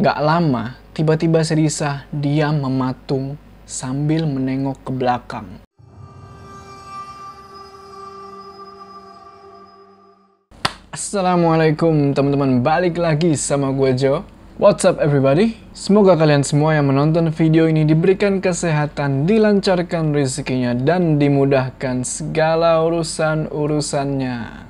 Gak lama, tiba-tiba Serisa diam mematung sambil menengok ke belakang. Assalamualaikum teman-teman, balik lagi sama gue Jo. What's up everybody? Semoga kalian semua yang menonton video ini diberikan kesehatan, dilancarkan rezekinya, dan dimudahkan segala urusan-urusannya.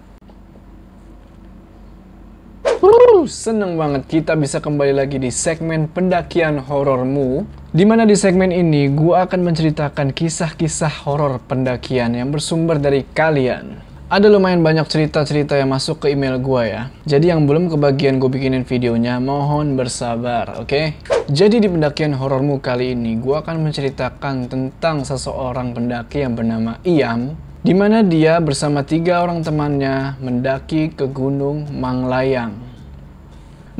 Seneng banget kita bisa kembali lagi di segmen pendakian horormu Di mana di segmen ini gue akan menceritakan kisah-kisah horor pendakian yang bersumber dari kalian ada lumayan banyak cerita-cerita yang masuk ke email gue ya. Jadi yang belum kebagian gue bikinin videonya, mohon bersabar, oke? Okay? Jadi di pendakian horormu kali ini, gue akan menceritakan tentang seseorang pendaki yang bernama Iam, di mana dia bersama tiga orang temannya mendaki ke Gunung Manglayang.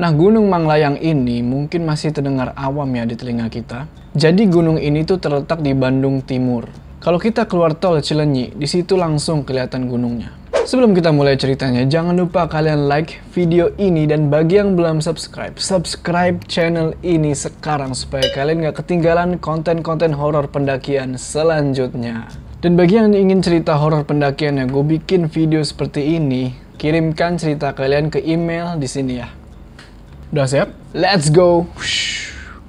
Nah, Gunung Manglayang ini mungkin masih terdengar awam ya di telinga kita. Jadi gunung ini tuh terletak di Bandung Timur. Kalau kita keluar tol Cilenyi, di situ langsung kelihatan gunungnya. Sebelum kita mulai ceritanya, jangan lupa kalian like video ini dan bagi yang belum subscribe, subscribe channel ini sekarang supaya kalian gak ketinggalan konten-konten horor pendakian selanjutnya. Dan bagi yang ingin cerita horor pendakian yang gue bikin video seperti ini, kirimkan cerita kalian ke email di sini ya. Udah siap? Let's go!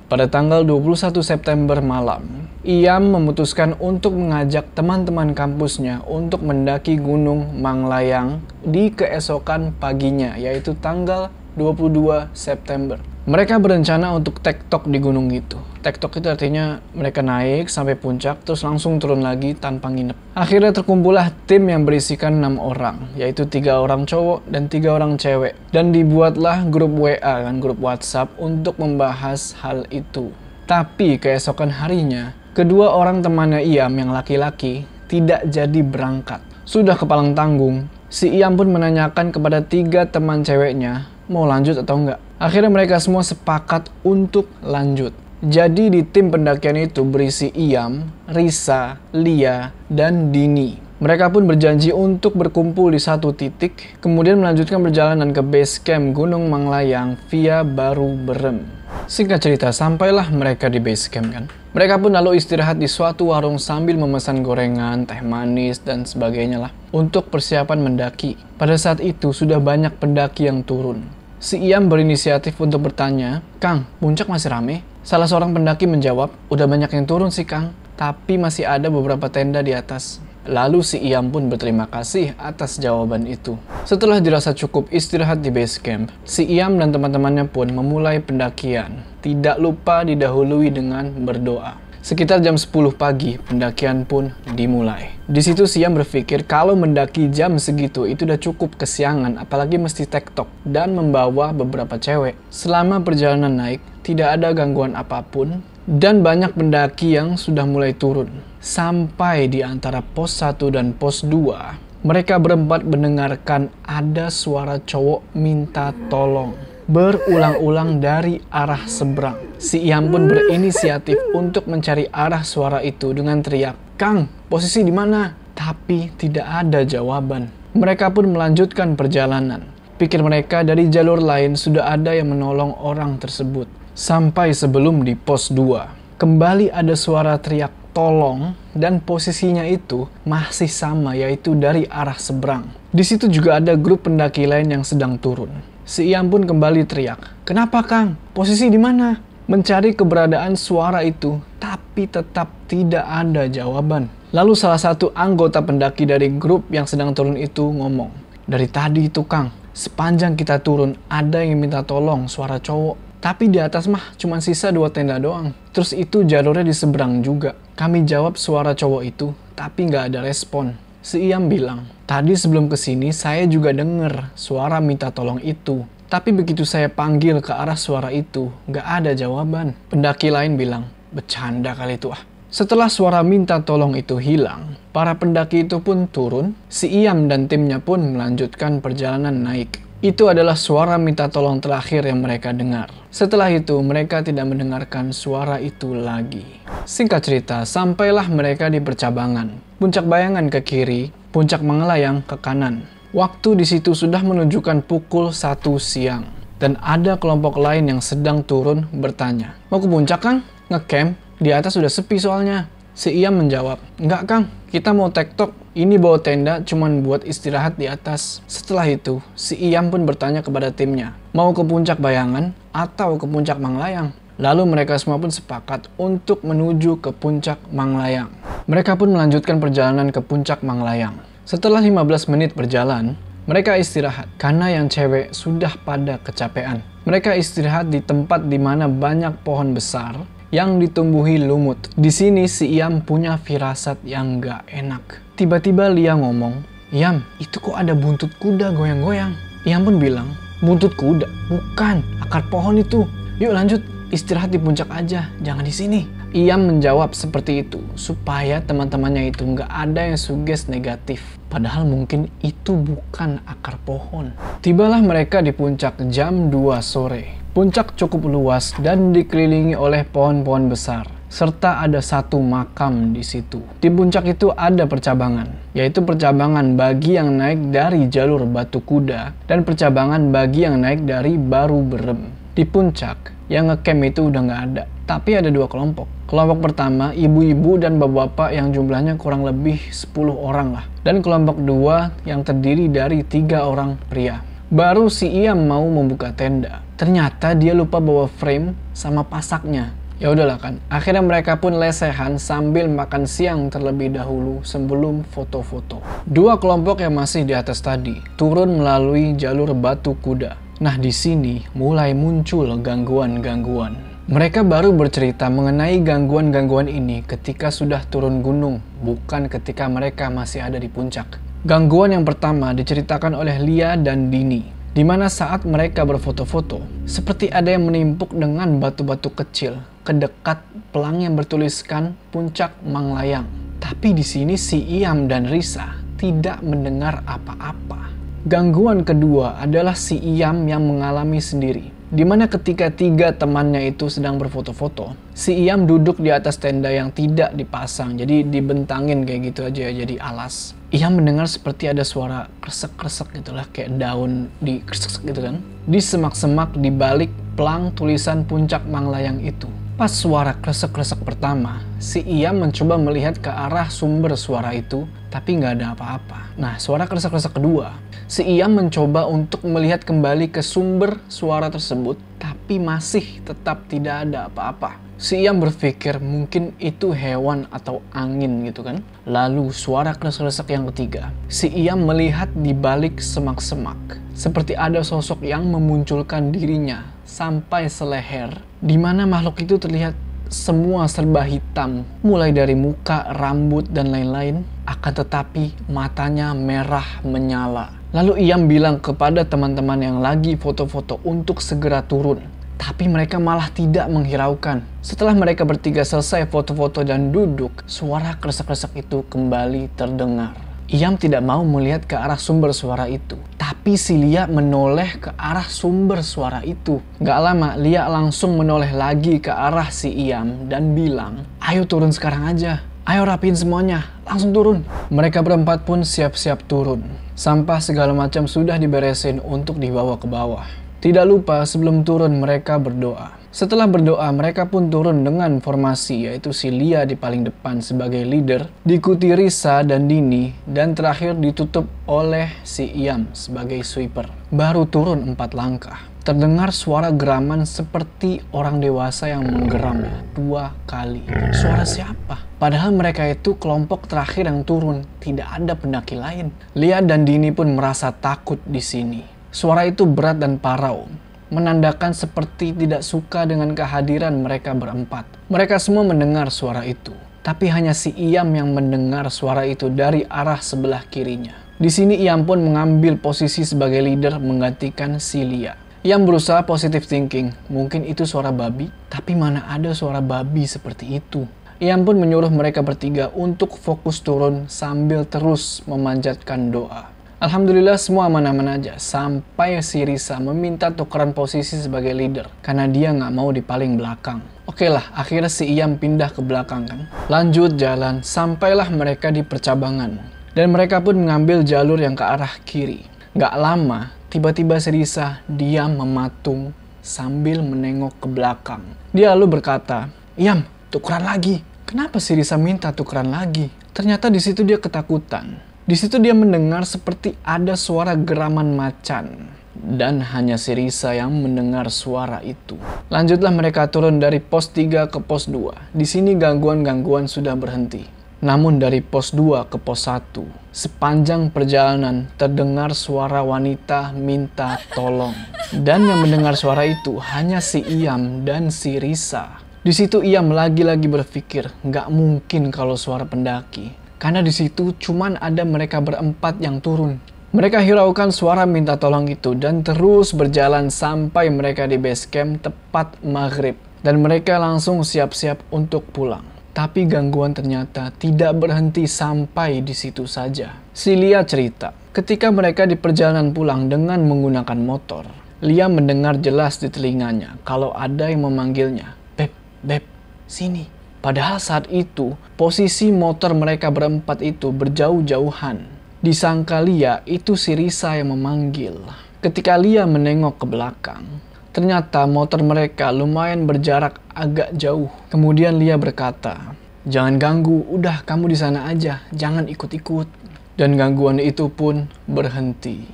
Pada tanggal 21 September malam, ia memutuskan untuk mengajak teman-teman kampusnya untuk mendaki Gunung Manglayang di keesokan paginya, yaitu tanggal 22 September. Mereka berencana untuk tektok di gunung itu. Tektok itu artinya mereka naik sampai puncak terus langsung turun lagi tanpa nginep. Akhirnya terkumpullah tim yang berisikan enam orang, yaitu tiga orang cowok dan tiga orang cewek. Dan dibuatlah grup WA kan grup WhatsApp untuk membahas hal itu. Tapi keesokan harinya, Kedua orang temannya Iam yang laki-laki tidak jadi berangkat. Sudah kepalang tanggung, si Iam pun menanyakan kepada tiga teman ceweknya mau lanjut atau enggak. Akhirnya mereka semua sepakat untuk lanjut. Jadi di tim pendakian itu berisi Iam, Risa, Lia, dan Dini. Mereka pun berjanji untuk berkumpul di satu titik, kemudian melanjutkan perjalanan ke base camp Gunung Manglayang via Baru Berem. Singkat cerita, sampailah mereka di base camp kan. Mereka pun lalu istirahat di suatu warung sambil memesan gorengan, teh manis, dan sebagainya lah. Untuk persiapan mendaki. Pada saat itu sudah banyak pendaki yang turun. Si Iam berinisiatif untuk bertanya, Kang, puncak masih rame? Salah seorang pendaki menjawab, udah banyak yang turun sih Kang, tapi masih ada beberapa tenda di atas. Lalu si Iam pun berterima kasih atas jawaban itu. Setelah dirasa cukup istirahat di base camp, si Iam dan teman-temannya pun memulai pendakian. Tidak lupa didahului dengan berdoa. Sekitar jam 10 pagi, pendakian pun dimulai. Di situ Siam berpikir kalau mendaki jam segitu itu udah cukup kesiangan, apalagi mesti tektok dan membawa beberapa cewek. Selama perjalanan naik, tidak ada gangguan apa pun dan banyak pendaki yang sudah mulai turun. Sampai di antara pos 1 dan pos 2, mereka berempat mendengarkan ada suara cowok minta tolong berulang-ulang dari arah seberang. Si Iam pun berinisiatif untuk mencari arah suara itu dengan teriak, "Kang, posisi di mana?" Tapi tidak ada jawaban. Mereka pun melanjutkan perjalanan. Pikir mereka dari jalur lain sudah ada yang menolong orang tersebut. Sampai sebelum di pos 2, kembali ada suara teriak tolong dan posisinya itu masih sama yaitu dari arah seberang. Di situ juga ada grup pendaki lain yang sedang turun. Si Iam pun kembali teriak, "Kenapa, Kang? Posisi di mana?" Mencari keberadaan suara itu, tapi tetap tidak ada jawaban. Lalu salah satu anggota pendaki dari grup yang sedang turun itu ngomong, "Dari tadi itu, Kang, sepanjang kita turun ada yang minta tolong suara cowok tapi di atas mah cuma sisa dua tenda doang. Terus itu jalurnya di seberang juga. Kami jawab suara cowok itu, tapi nggak ada respon. Si Iam bilang, tadi sebelum ke sini saya juga denger suara minta tolong itu. Tapi begitu saya panggil ke arah suara itu, nggak ada jawaban. Pendaki lain bilang, bercanda kali itu ah. Setelah suara minta tolong itu hilang, para pendaki itu pun turun, si Iam dan timnya pun melanjutkan perjalanan naik. Itu adalah suara minta tolong terakhir yang mereka dengar. Setelah itu, mereka tidak mendengarkan suara itu lagi. Singkat cerita, sampailah mereka di percabangan. Puncak bayangan ke kiri, puncak mengelayang ke kanan. Waktu di situ sudah menunjukkan pukul 1 siang. Dan ada kelompok lain yang sedang turun bertanya, mau ke puncak kang? Ngecamp? Di atas sudah sepi soalnya. Si Iam menjawab, enggak kang, kita mau tektok. Ini bawa tenda cuman buat istirahat di atas. Setelah itu, si Iam pun bertanya kepada timnya, mau ke puncak bayangan atau ke puncak Manglayang? Lalu mereka semua pun sepakat untuk menuju ke puncak Manglayang. Mereka pun melanjutkan perjalanan ke puncak Manglayang. Setelah 15 menit berjalan, mereka istirahat karena yang cewek sudah pada kecapean. Mereka istirahat di tempat di mana banyak pohon besar yang ditumbuhi lumut. Di sini si Iam punya firasat yang gak enak. Tiba-tiba Lia ngomong, Iam, itu kok ada buntut kuda goyang-goyang? Iam pun bilang, buntut kuda? Bukan, akar pohon itu. Yuk lanjut, istirahat di puncak aja, jangan di sini. Iam menjawab seperti itu supaya teman-temannya itu nggak ada yang suges negatif. Padahal mungkin itu bukan akar pohon. Tibalah mereka di puncak jam 2 sore. Puncak cukup luas dan dikelilingi oleh pohon-pohon besar serta ada satu makam di situ. Di puncak itu ada percabangan, yaitu percabangan bagi yang naik dari jalur batu kuda dan percabangan bagi yang naik dari baru berem. Di puncak, yang ngecamp itu udah nggak ada. Tapi ada dua kelompok. Kelompok pertama, ibu-ibu dan bapak-bapak yang jumlahnya kurang lebih 10 orang lah. Dan kelompok dua yang terdiri dari tiga orang pria. Baru si Iam mau membuka tenda. Ternyata dia lupa bawa frame sama pasaknya. Ya udahlah kan. Akhirnya mereka pun lesehan sambil makan siang terlebih dahulu sebelum foto-foto. Dua kelompok yang masih di atas tadi turun melalui jalur batu kuda. Nah, di sini mulai muncul gangguan-gangguan. Mereka baru bercerita mengenai gangguan-gangguan ini ketika sudah turun gunung, bukan ketika mereka masih ada di puncak. Gangguan yang pertama diceritakan oleh Lia dan Dini, di mana saat mereka berfoto-foto, seperti ada yang menimpuk dengan batu-batu kecil ke dekat pelang yang bertuliskan Puncak Manglayang. Tapi di sini si Iam dan Risa tidak mendengar apa-apa. Gangguan kedua adalah si Iam yang mengalami sendiri. Di mana ketika tiga temannya itu sedang berfoto-foto, si Iam duduk di atas tenda yang tidak dipasang, jadi dibentangin kayak gitu aja jadi alas. Iam mendengar seperti ada suara kresek-kresek gitulah, kayak daun di kresek gitu kan. Di semak-semak di balik pelang tulisan puncak Manglayang itu. Pas suara kresek-kresek pertama, si Iam mencoba melihat ke arah sumber suara itu, tapi nggak ada apa-apa. Nah, suara kresek-kresek kedua, si Iam mencoba untuk melihat kembali ke sumber suara tersebut, tapi masih tetap tidak ada apa-apa. Si Iam berpikir mungkin itu hewan atau angin gitu kan. Lalu suara kresek-kresek yang ketiga, si Iam melihat di balik semak-semak, seperti ada sosok yang memunculkan dirinya sampai seleher, di mana makhluk itu terlihat semua serba hitam, mulai dari muka, rambut, dan lain-lain, akan tetapi matanya merah menyala. Lalu Iam bilang kepada teman-teman yang lagi foto-foto untuk segera turun. Tapi mereka malah tidak menghiraukan. Setelah mereka bertiga selesai foto-foto dan duduk, suara kresek-kresek itu kembali terdengar. Iam tidak mau melihat ke arah sumber suara itu. Tapi si Lia menoleh ke arah sumber suara itu. Gak lama, Lia langsung menoleh lagi ke arah si Iam dan bilang, Ayo turun sekarang aja. Ayo rapiin semuanya, langsung turun. Mereka berempat pun siap-siap turun. Sampah segala macam sudah diberesin untuk dibawa ke bawah. Tidak lupa sebelum turun mereka berdoa. Setelah berdoa, mereka pun turun dengan formasi yaitu si Lia di paling depan sebagai leader, diikuti Risa dan Dini, dan terakhir ditutup oleh si Iam sebagai sweeper. Baru turun empat langkah. Terdengar suara geraman seperti orang dewasa yang menggeram dua kali. Suara siapa? Padahal mereka itu kelompok terakhir yang turun, tidak ada pendaki lain. Lia dan Dini pun merasa takut di sini. Suara itu berat dan parau, menandakan seperti tidak suka dengan kehadiran mereka berempat. Mereka semua mendengar suara itu, tapi hanya si Iam yang mendengar suara itu dari arah sebelah kirinya. Di sini Iam pun mengambil posisi sebagai leader menggantikan si Lia. Iam berusaha positive thinking, mungkin itu suara babi, tapi mana ada suara babi seperti itu. Iam pun menyuruh mereka bertiga untuk fokus turun sambil terus memanjatkan doa. Alhamdulillah semua aman-aman aja sampai si Risa meminta tukeran posisi sebagai leader karena dia nggak mau di paling belakang. Oke lah, akhirnya si Iam pindah ke belakang kan. Lanjut jalan, sampailah mereka di percabangan. Dan mereka pun mengambil jalur yang ke arah kiri. Gak lama, tiba-tiba si Risa diam mematung sambil menengok ke belakang. Dia lalu berkata, Yam, tukeran lagi. Kenapa si Risa minta tukeran lagi? Ternyata di situ dia ketakutan. Di situ dia mendengar seperti ada suara geraman macan. Dan hanya si Risa yang mendengar suara itu. Lanjutlah mereka turun dari pos 3 ke pos 2. Di sini gangguan-gangguan sudah berhenti. Namun dari pos 2 ke pos 1, sepanjang perjalanan terdengar suara wanita minta tolong. Dan yang mendengar suara itu hanya si Iam dan si Risa. Di situ Iam lagi-lagi berpikir, nggak mungkin kalau suara pendaki. Karena di situ cuman ada mereka berempat yang turun. Mereka hiraukan suara minta tolong itu dan terus berjalan sampai mereka di base camp tepat maghrib. Dan mereka langsung siap-siap untuk pulang. Tapi gangguan ternyata tidak berhenti sampai di situ saja. Si Lia cerita, ketika mereka di perjalanan pulang dengan menggunakan motor, Lia mendengar jelas di telinganya kalau ada yang memanggilnya, Beb, Beb, sini. Padahal saat itu, posisi motor mereka berempat itu berjauh-jauhan. Disangka Lia itu si Risa yang memanggil. Ketika Lia menengok ke belakang, Ternyata motor mereka lumayan berjarak agak jauh. Kemudian Lia berkata, Jangan ganggu, udah kamu di sana aja, jangan ikut-ikut. Dan gangguan itu pun berhenti.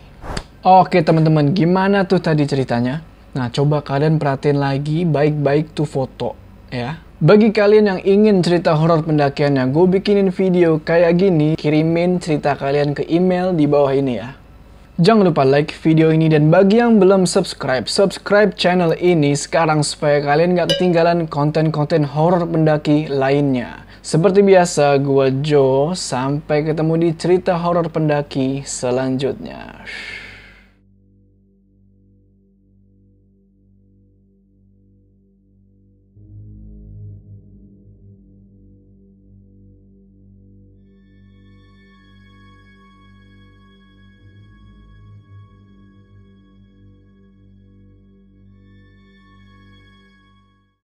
Oke teman-teman, gimana tuh tadi ceritanya? Nah coba kalian perhatiin lagi baik-baik tuh foto ya. Bagi kalian yang ingin cerita horor pendakiannya, gue bikinin video kayak gini, kirimin cerita kalian ke email di bawah ini ya. Jangan lupa like video ini dan bagi yang belum subscribe, subscribe channel ini sekarang supaya kalian gak ketinggalan konten-konten horor pendaki lainnya. Seperti biasa, gue Joe. Sampai ketemu di cerita horor pendaki selanjutnya.